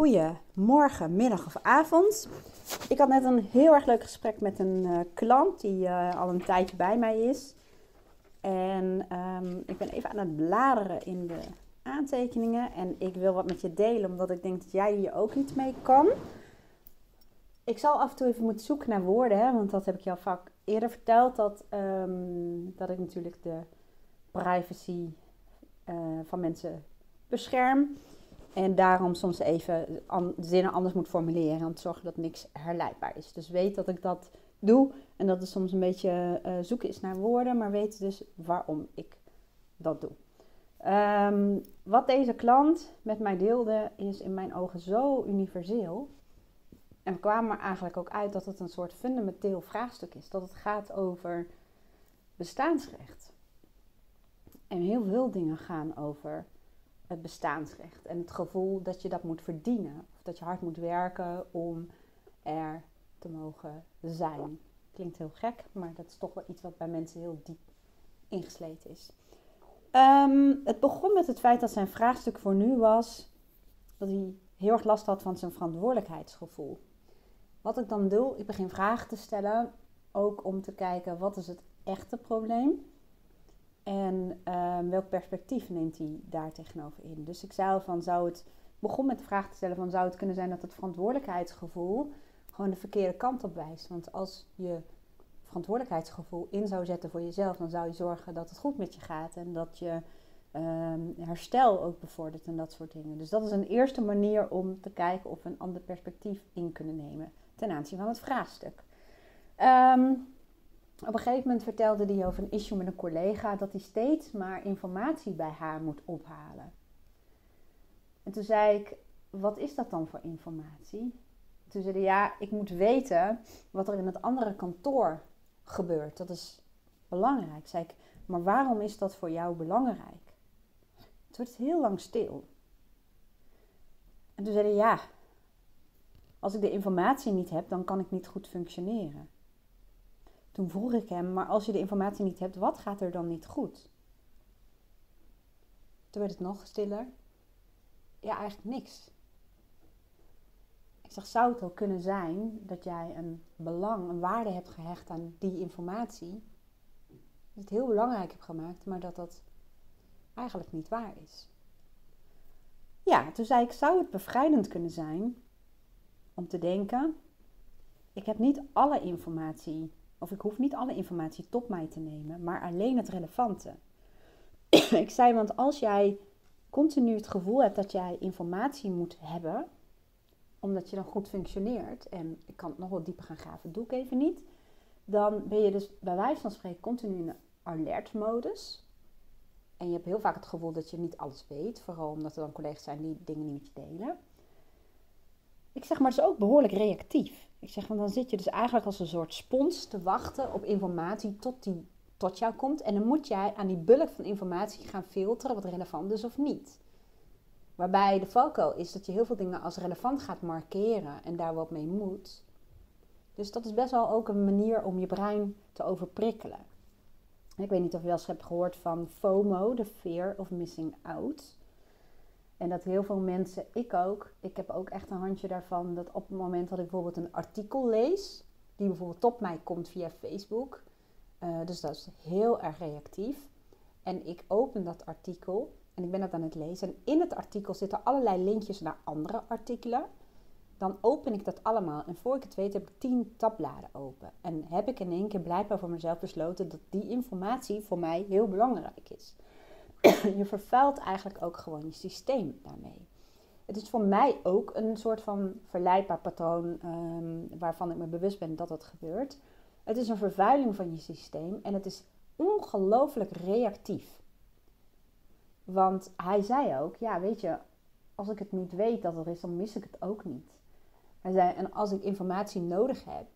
goede morgen, middag of avond. Ik had net een heel erg leuk gesprek met een uh, klant die uh, al een tijdje bij mij is. En um, ik ben even aan het bladeren in de aantekeningen. En ik wil wat met je delen, omdat ik denk dat jij hier ook iets mee kan. Ik zal af en toe even moeten zoeken naar woorden, hè, want dat heb ik jou vaak eerder verteld. Dat, um, dat ik natuurlijk de privacy uh, van mensen bescherm. En daarom soms even an, zinnen anders moet formuleren. Om te zorgen dat niks herleidbaar is. Dus weet dat ik dat doe. En dat het soms een beetje uh, zoeken is naar woorden. Maar weet dus waarom ik dat doe. Um, wat deze klant met mij deelde is in mijn ogen zo universeel. En we kwamen er eigenlijk ook uit dat het een soort fundamenteel vraagstuk is. Dat het gaat over bestaansrecht. En heel veel dingen gaan over het bestaansrecht. En het gevoel dat je dat moet verdienen. Of dat je hard moet werken om er te mogen zijn. Klinkt heel gek, maar dat is toch wel iets wat bij mensen heel diep ingesleten is. Um, het begon met het feit dat zijn vraagstuk voor nu was dat hij heel erg last had van zijn verantwoordelijkheidsgevoel. Wat ik dan doe, ik begin vragen te stellen, ook om te kijken wat is het echte probleem en um, welk perspectief neemt hij daar tegenover in? Dus ik zei van, zou het, begon met de vraag te stellen van, zou het kunnen zijn dat het verantwoordelijkheidsgevoel gewoon de verkeerde kant op wijst? Want als je verantwoordelijkheidsgevoel in zou zetten voor jezelf, dan zou je zorgen dat het goed met je gaat en dat je um, herstel ook bevordert en dat soort dingen. Dus dat is een eerste manier om te kijken of we een ander perspectief in kunnen nemen ten aanzien van het vraagstuk. Um, op een gegeven moment vertelde hij over een issue met een collega dat hij steeds maar informatie bij haar moet ophalen. En toen zei ik: Wat is dat dan voor informatie? Toen zei hij: Ja, ik moet weten wat er in het andere kantoor gebeurt. Dat is belangrijk. Zei ik: Maar waarom is dat voor jou belangrijk? Het heel lang stil. En toen zei hij: Ja, als ik de informatie niet heb, dan kan ik niet goed functioneren. Toen vroeg ik hem, maar als je de informatie niet hebt, wat gaat er dan niet goed? Toen werd het nog stiller. Ja, eigenlijk niks. Ik zeg, zou het wel kunnen zijn dat jij een belang, een waarde hebt gehecht aan die informatie? Dat het heel belangrijk hebt gemaakt, maar dat dat eigenlijk niet waar is. Ja, toen zei ik, zou het bevrijdend kunnen zijn om te denken, ik heb niet alle informatie of ik hoef niet alle informatie tot mij te nemen, maar alleen het relevante. ik zei, want als jij continu het gevoel hebt dat jij informatie moet hebben, omdat je dan goed functioneert, en ik kan het nog wat dieper gaan graven, doe ik even niet, dan ben je dus bij wijze van spreken continu in alert-modus. En je hebt heel vaak het gevoel dat je niet alles weet, vooral omdat er dan collega's zijn die dingen niet met je delen. Ik zeg maar, het is ook behoorlijk reactief. Ik zeg, want dan zit je dus eigenlijk als een soort spons te wachten op informatie tot die tot jou komt. En dan moet jij aan die bulk van informatie gaan filteren wat relevant is of niet. Waarbij de valkuil is dat je heel veel dingen als relevant gaat markeren en daar wat mee moet. Dus dat is best wel ook een manier om je brein te overprikkelen. Ik weet niet of je wel eens hebt gehoord van FOMO, de fear of missing out. En dat heel veel mensen, ik ook, ik heb ook echt een handje daarvan, dat op het moment dat ik bijvoorbeeld een artikel lees, die bijvoorbeeld op mij komt via Facebook, uh, dus dat is heel erg reactief. En ik open dat artikel en ik ben dat aan het lezen. En in het artikel zitten allerlei linkjes naar andere artikelen. Dan open ik dat allemaal en voor ik het weet heb ik tien tabbladen open. En heb ik in één keer blijkbaar voor mezelf besloten dat die informatie voor mij heel belangrijk is. je vervuilt eigenlijk ook gewoon je systeem daarmee. Het is voor mij ook een soort van verleidbaar patroon um, waarvan ik me bewust ben dat het gebeurt. Het is een vervuiling van je systeem en het is ongelooflijk reactief. Want hij zei ook, ja weet je, als ik het niet weet dat er is, dan mis ik het ook niet. Hij zei, en als ik informatie nodig heb,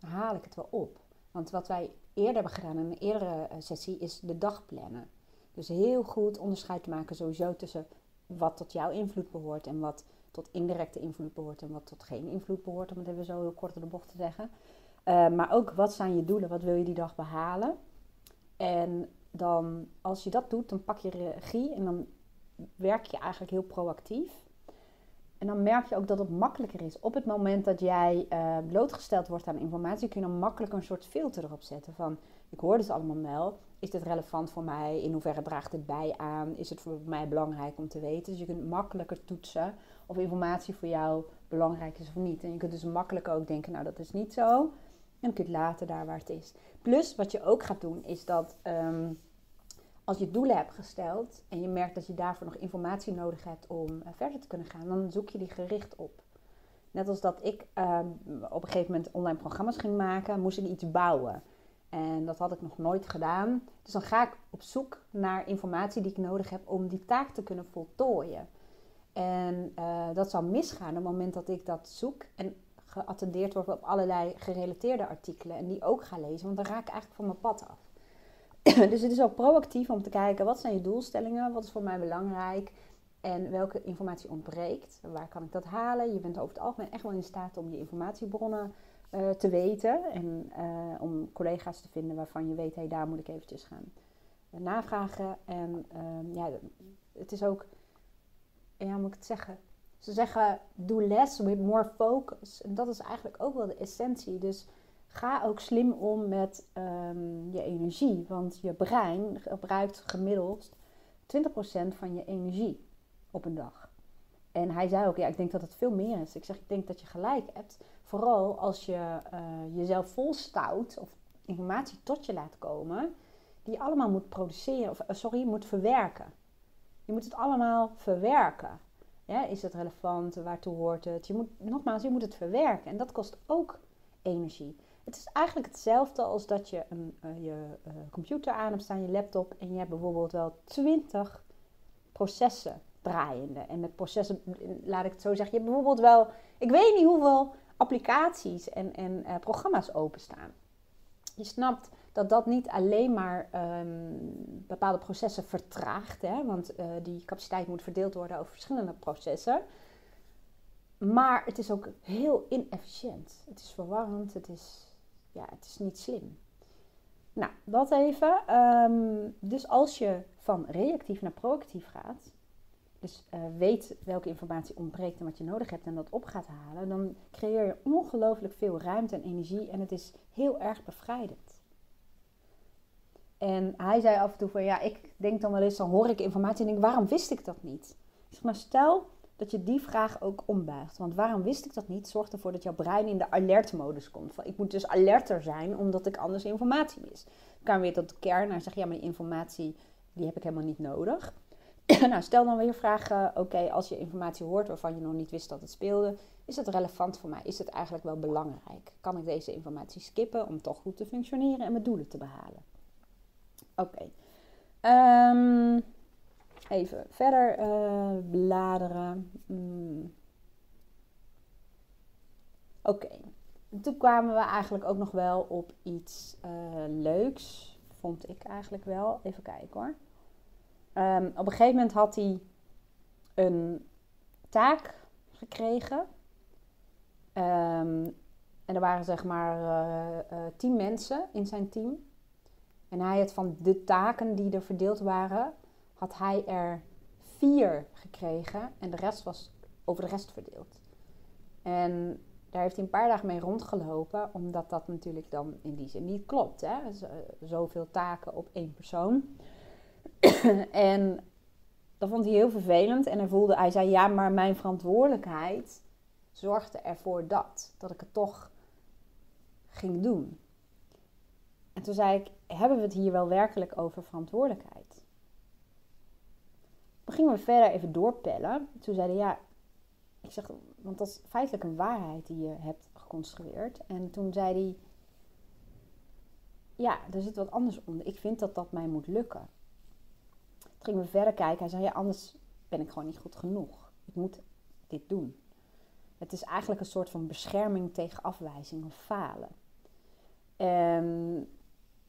haal ik het wel op. Want wat wij eerder hebben gedaan in een eerdere eh, sessie is de dag plannen. Dus heel goed onderscheid maken sowieso tussen wat tot jouw invloed behoort en wat tot indirecte invloed behoort en wat tot geen invloed behoort, om het even zo heel kort in de bocht te zeggen. Uh, maar ook wat zijn je doelen, wat wil je die dag behalen? En dan, als je dat doet, dan pak je regie en dan werk je eigenlijk heel proactief. En dan merk je ook dat het makkelijker is. Op het moment dat jij uh, blootgesteld wordt aan informatie, kun je dan makkelijk een soort filter erop zetten. Van, ik hoor dit allemaal wel. Is dit relevant voor mij? In hoeverre draagt het bij aan? Is het voor mij belangrijk om te weten? Dus je kunt makkelijker toetsen of informatie voor jou belangrijk is of niet. En je kunt dus makkelijker ook denken, nou dat is niet zo. En kun je het laten daar waar het is. Plus, wat je ook gaat doen, is dat... Um, als je doelen hebt gesteld en je merkt dat je daarvoor nog informatie nodig hebt om eh, verder te kunnen gaan, dan zoek je die gericht op. Net als dat ik ehm, op een gegeven moment online programma's ging maken, moest ik iets bouwen. En dat had ik nog nooit gedaan. Dus dan ga ik op zoek naar informatie die ik nodig heb om die taak te kunnen voltooien. En uh, dat zal misgaan op het moment dat ik dat zoek en geattendeerd word op allerlei gerelateerde artikelen en die ook ga lezen, want dan raak ik eigenlijk van mijn pad af. dus het is ook proactief om te kijken wat zijn je doelstellingen, wat is voor mij belangrijk en welke informatie ontbreekt. Waar kan ik dat halen? Je bent over het algemeen echt wel in staat om je informatiebronnen uh, te weten en uh, om collega's te vinden waarvan je weet, hé, hey, daar moet ik eventjes gaan navragen. En ehm, ja, het is ook, ja, moet ik het zeggen? Ze zeggen, do less with more focus. En dat is eigenlijk ook wel de essentie. Dus Ga ook slim om met ehm, je energie, want je brein gebruikt gemiddeld 20% van je energie op een dag. En hij zei ook, ja, ik denk dat het veel meer is. Ik zeg, ik denk dat je gelijk hebt. Vooral als je uh, jezelf volstout of informatie tot je laat komen, die je allemaal moet produceren, of uh, sorry, moet verwerken. Je moet het allemaal verwerken. Is het relevant? Waartoe hoort het? Je moet, nogmaals, je moet het verwerken. En dat kost ook energie. Het is eigenlijk hetzelfde als dat je een, uh, je computer aan hebt staan, je laptop, en je hebt bijvoorbeeld wel 20 processen draaiende. En met processen, laat ik het zo zeggen, je hebt bijvoorbeeld wel, ik weet niet hoeveel applicaties en, en uh, programma's openstaan. Je snapt dat dat niet alleen maar um, bepaalde processen vertraagt, hè, want die capaciteit moet verdeeld worden over verschillende processen. Maar het is ook heel inefficiënt. Het is verwarrend, het is ja, het is niet slim. Nou, dat even. Um, dus als je van reactief naar proactief gaat, dus uh, weet welke informatie ontbreekt en wat je nodig hebt en dat op gaat halen, dan creëer je ongelooflijk veel ruimte en energie en het is heel erg bevrijdend. En hij zei af en toe van ja, ik denk dan wel eens, dan hoor ik informatie en denk, waarom wist ik dat niet? Zeg maar, stel dat je die vraag ook ombuigt. Want waarom wist ik dat niet? Zorg ervoor dat jouw brein in de alertmodus komt. Van, ik moet dus alerter zijn, omdat ik anders informatie mis. Dan kan weer tot de kern en zeg ja, maar die informatie die heb ik helemaal niet nodig. nou, stel dan weer vragen, oké, als je informatie hoort waarvan je nog niet wist dat het speelde, is het relevant voor mij? Is het eigenlijk wel belangrijk? Kan ik deze informatie skippen om toch goed te functioneren en mijn doelen te behalen? Oké. Ehm, Even verder uh, bladeren. Mm. Oké. Toen kwamen we eigenlijk ook nog wel op iets uh, leuks. Vond ik eigenlijk wel. Even kijken hoor. Um, op een gegeven moment had hij een taak gekregen. Um, en er waren zeg maar uh, uh, tien mensen in zijn team. En hij had van de taken die er verdeeld waren, had hij er vier gekregen en de rest was over de rest verdeeld. En daar heeft hij een paar dagen mee rondgelopen, omdat dat natuurlijk dan in die zin niet klopt. Hè? Zoveel taken op één persoon. en dat vond hij heel vervelend en hij voelde, hij zei ja, maar mijn verantwoordelijkheid zorgde ervoor dat, dat ik het toch ging doen. En toen zei ik, hebben we het hier wel werkelijk over verantwoordelijkheid? Dan gingen we verder even doorpellen. Toen zeiden ja, ik zeg, want dat is feitelijk een waarheid die je hebt geconstrueerd. En toen zei hij, ja, er zit wat anders onder. Ik vind dat dat mij moet lukken. Gingen we verder kijken. Hij zei, ja, anders ben ik gewoon niet goed genoeg. Ik moet dit doen. Het is eigenlijk een soort van bescherming tegen afwijzing of falen. En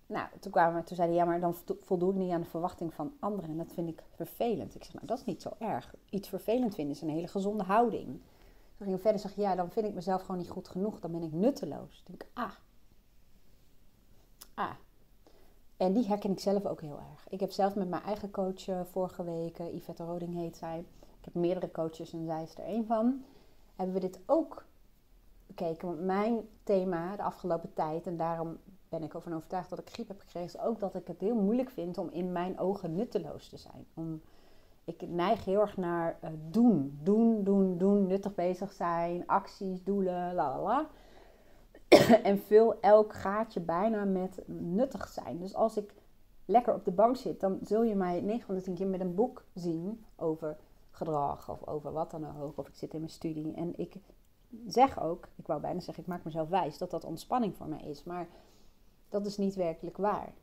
nou, toen, kwamen, toen zeiden ja, maar dan voldoe ik niet aan de verwachting van anderen. En dat vind ik vervelend. Ik zeg, nou, dat is niet zo erg. Iets vervelend vinden is een hele gezonde houding. Toen ging ik verder zeggen, ja, dan vind ik mezelf gewoon niet goed genoeg. Dan ben ik nutteloos. Dan denk ik, ah. Ah. En die herken ik zelf ook heel erg. Ik heb zelf met mijn eigen coach uh, vorige week, uh, Yvette Roding heet zij, ik heb meerdere coaches en zij is er één van, hebben we dit ook bekeken. Want mijn thema de afgelopen tijd, en daarom ben ik ervan overtuigd dat ik griep heb gekregen, is ook dat ik het heel moeilijk vind om in mijn ogen nutteloos te zijn. Om, ik neig heel erg naar uh, doen, doen, doen, doen, nuttig bezig zijn, acties, doelen, la la la. en vul elk gaatje bijna met nuttig zijn. Dus als ik lekker op de bank zit, dan zul je mij 9 van de 10 keer met een boek zien over gedrag of over wat dan ook. Of ik zit in mijn studie. En ik zeg ook, ik wou bijna zeggen, ik maak mezelf wijs dat dat ontspanning voor mij is. Maar dat is niet werkelijk waar.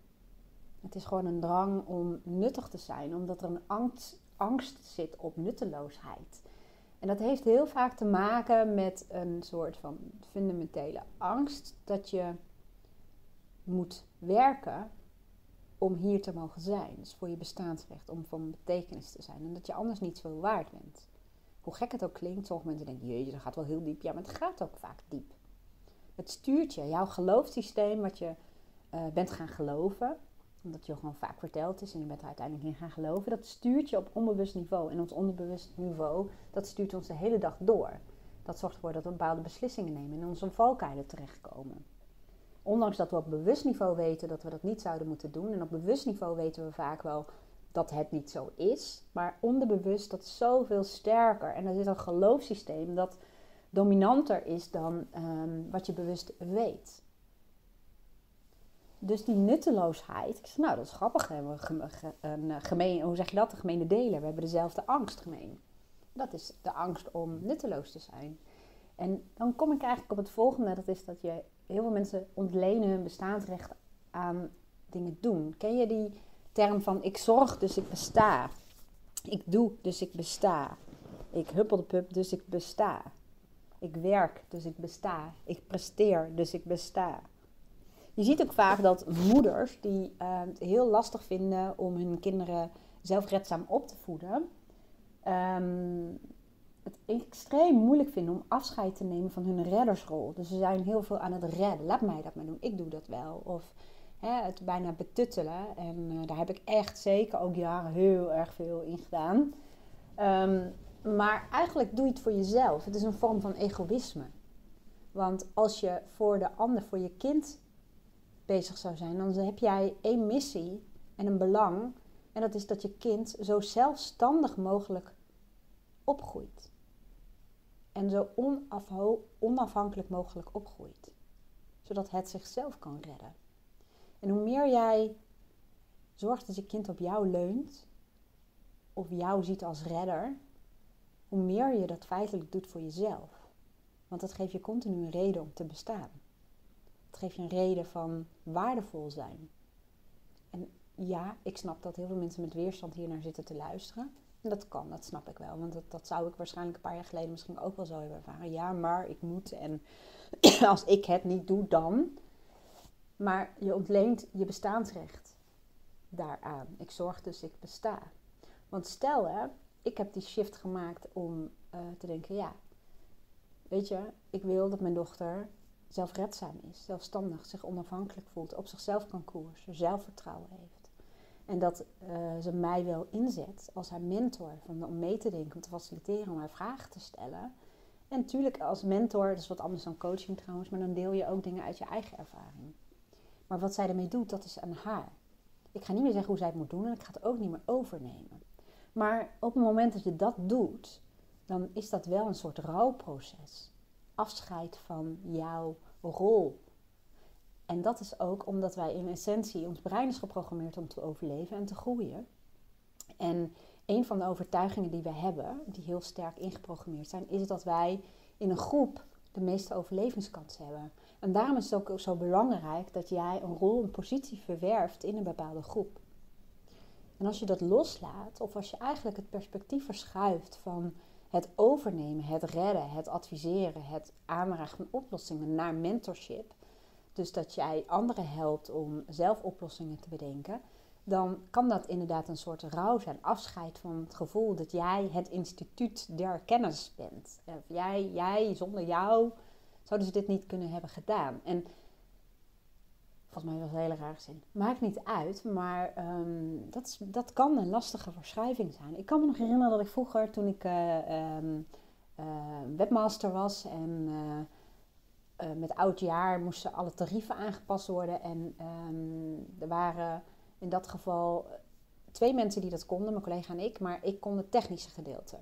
Het is gewoon een drang om nuttig te zijn, omdat er een angst, angst zit op nutteloosheid. En dat heeft heel vaak te maken met een soort van fundamentele angst dat je moet werken om hier te mogen zijn. Dus voor je bestaansrecht, om van betekenis te zijn. En dat je anders niet zo waard bent. Hoe gek het ook klinkt, sommige mensen denken, jeetje, dat gaat wel heel diep. Ja, maar het gaat ook vaak diep. Het stuurt je, jouw geloofssysteem, wat je uh, bent gaan geloven, omdat je gewoon vaak verteld is en je bent er uiteindelijk in gaan geloven, dat stuurt je op onbewust niveau. En ons onderbewust niveau, dat stuurt ons de hele dag door. Dat zorgt ervoor dat we bepaalde beslissingen nemen en in onze valkuilen terechtkomen. Ondanks dat we op bewust niveau weten dat we dat niet zouden moeten doen. En op bewust niveau weten we vaak wel dat het niet zo is. Maar onderbewust dat is zoveel sterker. En er zit een geloofssysteem dat dominanter is dan um, wat je bewust weet. Dus die nutteloosheid. Ik zeg, nou, dat is grappig. Hè? Een gemeen, hoe zeg je dat? De gemene delen. We hebben dezelfde angst gemeen. Dat is de angst om nutteloos te zijn. En dan kom ik eigenlijk op het volgende. Dat is dat je heel veel mensen ontlenen hun bestaansrecht aan dingen doen. Ken je die term van ik zorg, dus ik besta. Ik doe, dus ik besta. Ik huppel pup, dus ik besta. Ik werk, dus ik besta. Ik presteer, dus ik besta. Je ziet ook vaak dat moeders die uh, het heel lastig vinden om hun kinderen zelfredzaam op te voeden, um, het extreem moeilijk vinden om afscheid te nemen van hun reddersrol. Dus ze zijn heel veel aan het redden. Laat mij dat maar doen, ik doe dat wel. Of hè, het bijna betuttelen. En uh, daar heb ik echt zeker ook jaren heel erg veel in gedaan. Um, maar eigenlijk doe je het voor jezelf. Het is een vorm van egoïsme. Want als je voor de ander, voor je kind bezig zou zijn, dan heb jij één missie en een belang. En dat is dat je kind zo zelfstandig mogelijk opgroeit. En zo onafhankelijk mogelijk opgroeit. Zodat het zichzelf kan redden. En hoe meer jij zorgt dat je kind op jou leunt, of jou ziet als redder, hoe meer je dat feitelijk doet voor jezelf. Want dat geeft je continu een reden om te bestaan. Het je een reden van waardevol zijn. En ja, ik snap dat heel veel mensen met weerstand hier naar zitten te luisteren. En dat kan, dat snap ik wel. Want dat, dat zou ik waarschijnlijk een paar jaar geleden misschien ook wel zo hebben ervaren. Ja, maar ik moet en als ik het niet doe, dan. Maar je ontleent je bestaansrecht daaraan. Ik zorg dus, ik besta. Want stel hè, ik heb die shift gemaakt om uh, te denken, ja, weet je, ik wil dat mijn dochter zelfredzaam is, zelfstandig, zich onafhankelijk voelt, op zichzelf kan koersen, zelfvertrouwen heeft. En dat uh, ze mij wel inzet als haar mentor, van, om mee te denken, om te faciliteren, om haar vragen te stellen. En natuurlijk als mentor, dat is wat anders dan coaching trouwens, maar dan deel je ook dingen uit je eigen ervaring. Maar wat zij ermee doet, dat is aan haar. Ik ga niet meer zeggen hoe zij het moet doen en ik ga het ook niet meer overnemen. Maar op het moment dat je dat doet, dan is dat wel een soort rouwproces. Afscheid van jouw rol. En dat is ook omdat wij in essentie, ons brein is geprogrammeerd om te overleven en te groeien. En een van de overtuigingen die we hebben, die heel sterk ingeprogrammeerd zijn, is dat wij in een groep de meeste overlevingskansen hebben. En daarom is het ook zo belangrijk dat jij een rol, een positie verwerft in een bepaalde groep. En als je dat loslaat, of als je eigenlijk het perspectief verschuift van het overnemen, het redden, het adviseren, het aanraken van oplossingen naar mentorship, dus dat jij anderen helpt om zelf oplossingen te bedenken, dan kan dat inderdaad een soort rouw zijn. Afscheid van het gevoel dat jij het instituut der kennis bent. Jij, jij, zonder jou zouden ze dit niet kunnen hebben gedaan. En Volgens mij was het een hele rare zin. Maakt niet uit, maar ehm, dat, is, dat kan een lastige verschuiving zijn. Ik kan me nog herinneren dat ik vroeger, toen ik uh, um, webmaster was en uh, met oud jaar moesten alle tarieven aangepast worden. En um, er waren in dat geval twee mensen die dat konden, mijn collega en ik, maar ik kon het technische gedeelte.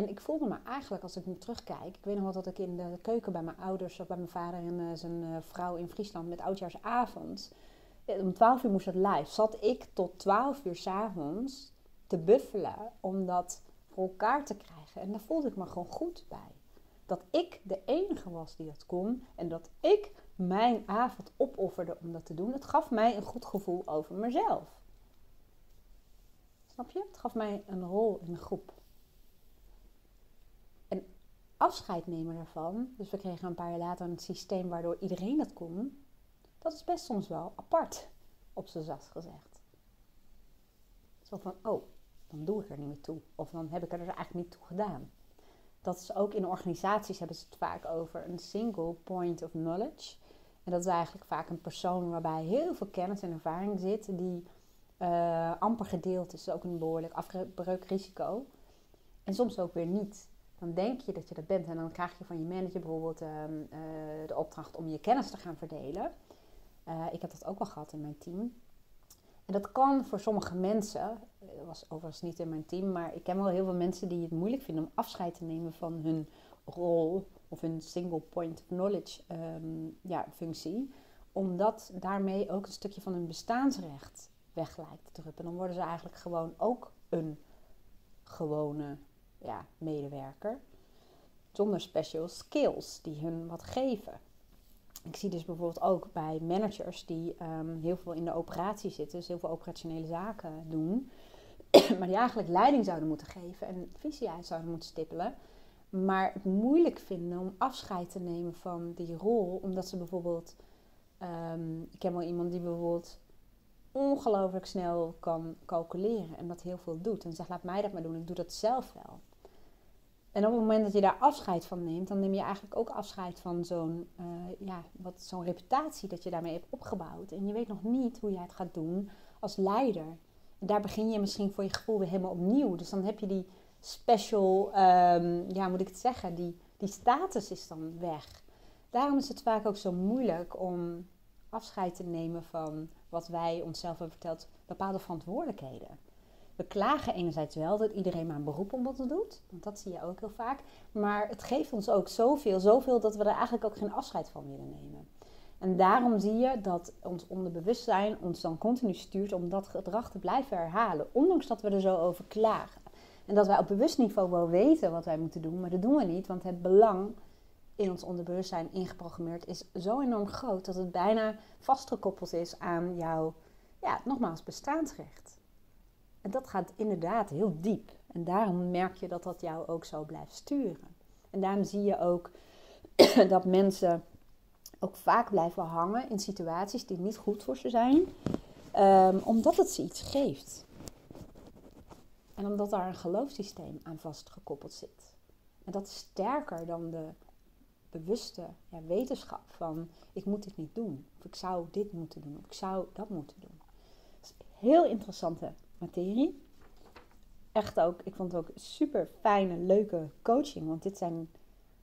En ik voelde me eigenlijk, als ik nu terugkijk, ik weet nog wel dat ik in de keuken bij mijn ouders of bij mijn vader en uh, zijn uh, vrouw in Friesland met oudjaarsavond, om 12 uur moest het live, zat ik tot 12 uur s'avonds te buffelen om dat voor elkaar te krijgen. En daar voelde ik me gewoon goed bij. Dat ik de enige was die dat kon en dat ik mijn avond opofferde om dat te doen. Het gaf mij een goed gevoel over mezelf. Snap je? Het gaf mij een rol in de groep afscheid nemen daarvan, dus we kregen een paar jaar later een systeem waardoor iedereen dat kon, dat is best soms wel apart, op zijn zacht gezegd. Zo van, oh, dan doe ik er niet meer toe. Of dan heb ik er dus eigenlijk niet toe gedaan. Dat is ook in organisaties hebben ze het vaak over een single point of knowledge. En dat is eigenlijk vaak een persoon waarbij heel veel kennis en ervaring zit, die uh, amper gedeeld is, ook een behoorlijk afbreukrisico. En soms ook weer niet dan denk je dat je dat bent. En dan krijg je van je manager bijvoorbeeld ehm, eh, de opdracht om je kennis te gaan verdelen. Uh, ik heb dat ook wel gehad in mijn team. En dat kan voor sommige mensen, dat was overigens niet in mijn team, maar ik ken wel heel veel mensen die het moeilijk vinden om afscheid te nemen van hun rol of hun single point of knowledge um, ja, functie. Omdat daarmee ook een stukje van hun bestaansrecht weg lijkt te druppen. Dan worden ze eigenlijk gewoon ook een gewone ja, medewerker. Zonder special skills die hun wat geven. Ik zie dus bijvoorbeeld ook bij managers die um, heel veel in de operatie zitten, dus heel veel operationele zaken doen, maar die eigenlijk leiding zouden moeten geven en visie uit zouden moeten stippelen, maar het moeilijk vinden om afscheid te nemen van die rol, omdat ze bijvoorbeeld, um, ik ken wel iemand die bijvoorbeeld ongelooflijk snel kan calculeren en dat heel veel doet en zegt laat mij dat maar doen, ik doe dat zelf wel. En op het moment dat je daar afscheid van neemt, dan neem je eigenlijk ook afscheid van zo'n uh, ja, wat, zo'n reputatie dat je daarmee hebt opgebouwd. En je weet nog niet hoe jij het gaat doen als leider. En daar begin je misschien voor je gevoel weer helemaal opnieuw. Dus dan heb je die special, um, ja, moet ik het zeggen, die, die status is dan weg. Daarom is het vaak ook zo moeilijk om afscheid te nemen van wat wij onszelf hebben verteld, bepaalde verantwoordelijkheden we klagen enerzijds wel dat iedereen maar een beroep wat te doet. Want dat zie je ook heel vaak. Maar het geeft ons ook zoveel, zoveel dat we er eigenlijk ook geen afscheid van willen nemen. En daarom zie je dat ons onderbewustzijn ons dan continu stuurt om dat gedrag te blijven herhalen. Ondanks dat we er zo over klagen. En dat wij op bewust niveau wel weten wat wij moeten doen, maar dat doen we niet. Want het belang in ons onderbewustzijn ingeprogrammeerd is zo enorm groot dat het bijna vastgekoppeld is aan jouw, ja, nogmaals, bestaansrecht. En dat gaat inderdaad heel diep. En daarom merk je dat dat jou ook zo blijft sturen. En daarom zie je ook dat mensen ook vaak blijven hangen in situaties die niet goed voor ze zijn, um, omdat het ze iets geeft. En omdat daar een geloofssysteem aan vastgekoppeld zit. En dat is sterker dan de bewuste ja, wetenschap van ik moet dit niet doen. Of ik zou dit moeten doen. Of ik zou dat moeten doen. Dat is heel interessante materie. Echt ook, ik vond het ook super fijne, leuke coaching. Want dit zijn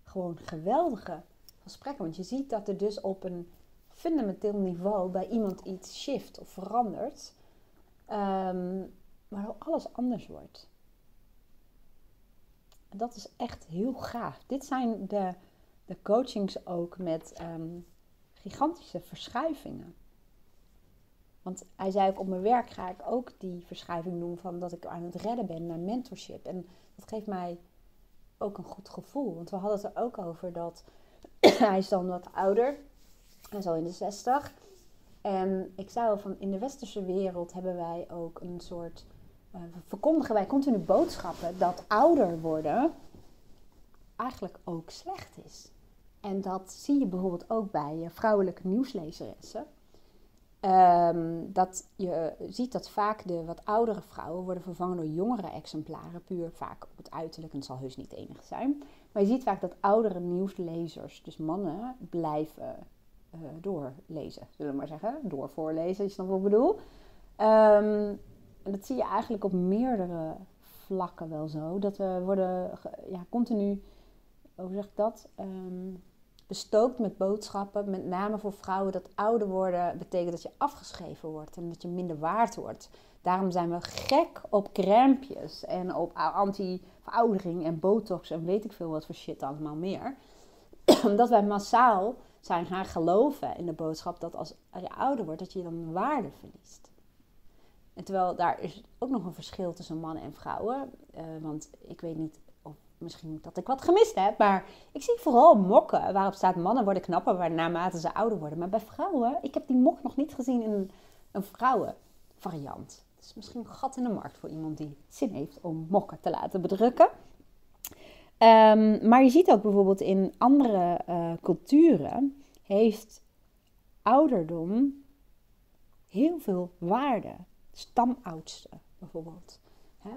gewoon geweldige gesprekken. Want je ziet dat er dus op een fundamenteel niveau bij iemand iets shift of verandert. Um, waardoor alles anders wordt. Dat is echt heel gaaf. Dit zijn de, de coachings ook met um, gigantische verschuivingen. Want hij zei ook op mijn werk ga ik ook die verschuiving doen van dat ik aan het redden ben naar mentorship. En dat geeft mij ook een goed gevoel. Want we hadden het er ook over dat hij is dan wat ouder. Hij is al in de 60. En ik zei van in de westerse wereld hebben wij ook een soort. Uh, verkondigen wij continu boodschappen dat ouder worden eigenlijk ook slecht is. En dat zie je bijvoorbeeld ook bij vrouwelijke nieuwslezeressen. Um, dat je ziet dat vaak de wat oudere vrouwen worden vervangen door jongere exemplaren. Puur vaak op het uiterlijk, en het zal heus niet enig zijn. Maar je ziet vaak dat oudere nieuwslezers, dus mannen, blijven doorlezen, zullen we maar zeggen. Doorvoorlezen, je snapt wat ik bedoel. Ehm, en dat zie je eigenlijk op meerdere vlakken wel zo. Dat we worden ja, continu, hoe zeg ik dat? Um, bestookt met boodschappen, met name voor vrouwen, dat ouder worden betekent dat je afgeschreven wordt en dat je minder waard wordt. Daarom zijn we gek op crèmpjes en op anti-veroudering en botox en weet ik veel wat voor shit allemaal meer. Omdat wij massaal zijn gaan geloven in de boodschap dat als je ouder wordt, dat je dan waarde verliest. En terwijl daar is ook nog een verschil tussen mannen en vrouwen. Uh, want ik weet niet misschien dat ik wat gemist heb. Maar ik zie vooral mokken waarop staat mannen worden knapper naarmate ze ouder worden. Maar bij vrouwen, ik heb die mok nog niet gezien in een, vrouwenvariant. Is misschien een gat in de markt voor iemand die zin heeft om mokken te laten bedrukken. Um, maar je ziet ook bijvoorbeeld in andere uh, culturen heeft ouderdom heel veel waarde stamoudste bijvoorbeeld.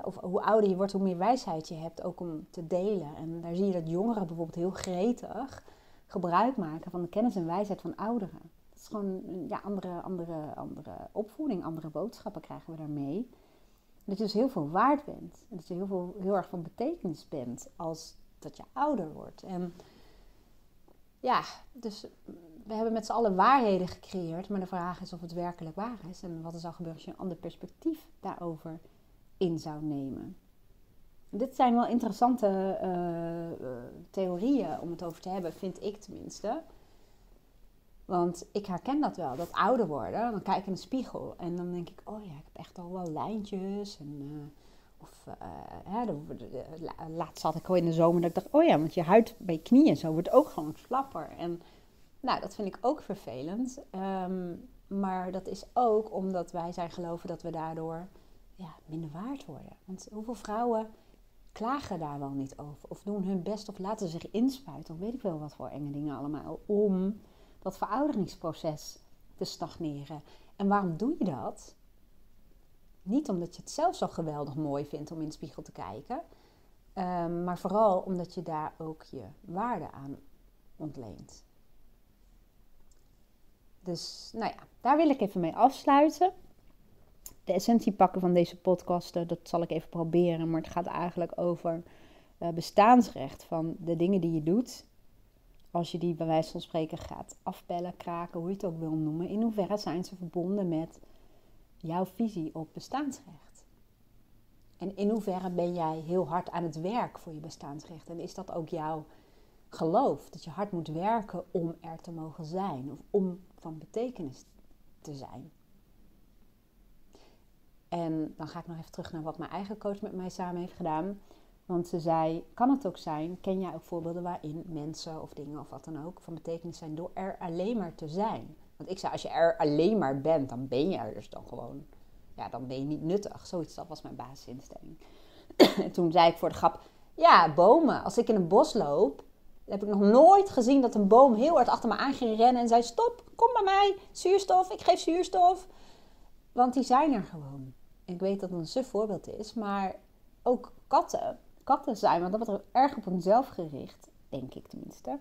Of hoe ouder je wordt, hoe meer wijsheid je hebt ook om te delen. En daar zie je dat jongeren bijvoorbeeld heel gretig gebruik maken van de kennis en wijsheid van ouderen. Dat is gewoon ja, andere, andere, andere opvoeding, andere boodschappen krijgen we daarmee. Dat je dus heel veel waard bent. En dat je heel, veel, heel erg van betekenis bent als dat je ouder wordt. En ja, dus we hebben met z'n allen waarheden gecreëerd, maar de vraag is of het werkelijk waar is. En wat er zou gebeuren als je een ander perspectief daarover in zou nemen. Dit zijn wel interessante uh, theorieën om het over te hebben, vind ik tenminste. Want ik herken dat wel, dat ouder worden. Dan kijk ik in de spiegel en dan denk ik, oh ja, ik heb echt al wel lijntjes. En, uh, of hè, laatst zat ik al in de zomer dat ik dacht, oh ja, want je huid bij je knieën zo wordt ook gewoon slapper. En nou, dat vind ik ook vervelend. Ehm, maar dat is ook omdat wij zijn geloven dat we daardoor ja, minder waard worden. Want hoeveel vrouwen klagen daar wel niet over? Of doen hun best of laten zich inspuiten? Of weet ik wel wat voor enge dingen allemaal. Om dat verouderingsproces te stagneren. En waarom doe je dat? Niet omdat je het zelf zo geweldig mooi vindt om in de spiegel te kijken. Ehm, maar vooral omdat je daar ook je waarde aan ontleent. Dus nou ja, daar wil ik even mee afsluiten. De essentie pakken van deze podcasten, dat zal ik even proberen. Maar het gaat eigenlijk over uh, bestaansrecht van de dingen die je doet. Als je die bij wijze van spreken gaat afbellen, kraken, hoe je het ook wil noemen. In hoeverre zijn ze verbonden met jouw visie op bestaansrecht? En in hoeverre ben jij heel hard aan het werk voor je bestaansrecht? En is dat ook jouw geloof? Dat je hard moet werken om er te mogen zijn of om van betekenis te zijn. En dan ga ik nog even terug naar wat mijn eigen coach met mij samen heeft gedaan. Want ze zei: Kan het ook zijn? Ken jij ook voorbeelden waarin mensen of dingen of wat dan ook van betekenis zijn door er alleen maar te zijn? Want ik zei: Als je er alleen maar bent, dan ben je er dus dan gewoon. Ja, dan ben je niet nuttig. Zoiets, dat was mijn basisinstelling. en toen zei ik voor de grap: Ja, bomen. Als ik in een bos loop heb ik nog nooit gezien dat een boom heel hard achter me aan ging rennen en zei: Stop, kom bij mij, zuurstof, ik geef zuurstof. Want die zijn er gewoon. Ik weet dat het een suf voorbeeld is, maar ook katten. Katten zijn, want dat wordt erg op hunzelf gericht, denk ik tenminste.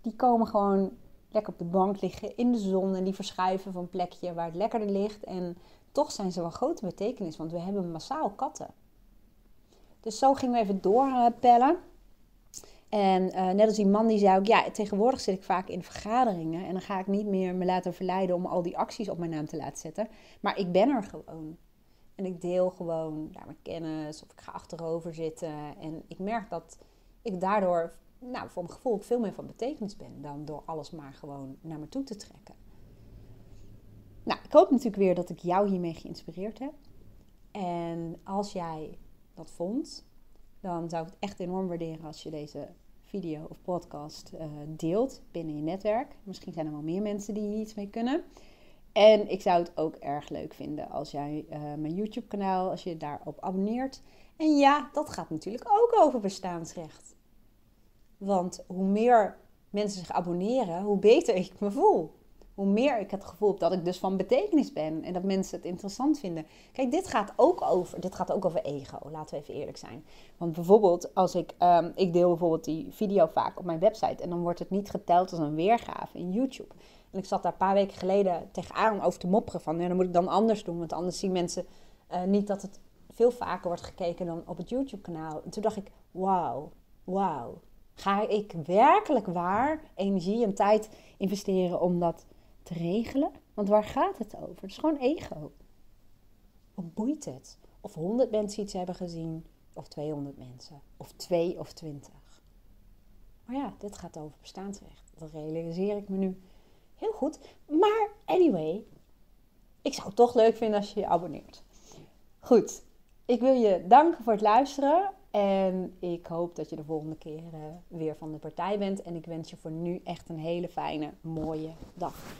Die komen gewoon lekker op de bank liggen in de zon en die verschuiven van plekje waar het lekkerder ligt. En toch zijn ze wel grote betekenis, want we hebben massaal katten. Dus zo gingen we even doorpellen. En uh, net als die man die zei ook, ja, tegenwoordig zit ik vaak in vergaderingen en dan ga ik niet meer me laten verleiden om al die acties op mijn naam te laten zetten. Maar ik ben er gewoon. En ik deel gewoon daar mijn kennis of ik ga achterover zitten. En ik merk dat ik daardoor, nou, voor mijn gevoel, veel meer van betekenis ben dan door alles maar gewoon naar me toe te trekken. Nou, ik hoop natuurlijk weer dat ik jou hiermee geïnspireerd heb. En als jij dat vond, dan zou ik het echt enorm waarderen als je deze video of podcast uh, deelt binnen je netwerk. Misschien zijn er wel meer mensen die hier iets mee kunnen. En ik zou het ook erg leuk vinden als jij uh, mijn YouTube kanaal, als je daarop abonneert. En ja, dat gaat natuurlijk ook over bestaansrecht. Want hoe meer mensen zich abonneren, hoe beter ik me voel. hoe meer ik het gevoel heb dat ik dus van betekenis ben en dat mensen het interessant vinden. Kijk, dit gaat ook over, dit gaat ook over ego, laten we even eerlijk zijn. Want bijvoorbeeld, als ik, um, ik deel bijvoorbeeld die video vaak op mijn website en dan wordt het niet geteld als een weergave in YouTube. En ik zat daar een paar weken geleden tegenaan over te mopperen van, ja, dan moet ik dan anders doen, want anders zien mensen uh, niet dat het veel vaker wordt gekeken dan op het YouTube-kanaal. En toen dacht ik, wauw, wauw. Ga ik werkelijk waar energie en tijd investeren om dat te regelen? Want waar gaat het over? Het is gewoon ego. Wat boeit het? Of 100 mensen iets hebben gezien, of 200 mensen, of 2 of 20. Maar ja, dit gaat over bestaansrecht. Dat realiseer ik me nu heel goed. Maar anyway, ik zou het toch leuk vinden als je je abonneert. Goed, ik wil je danken voor het luisteren. En ik hoop dat je de volgende keer uh, weer van de partij bent. En ik wens je voor nu echt een hele fijne, mooie dag.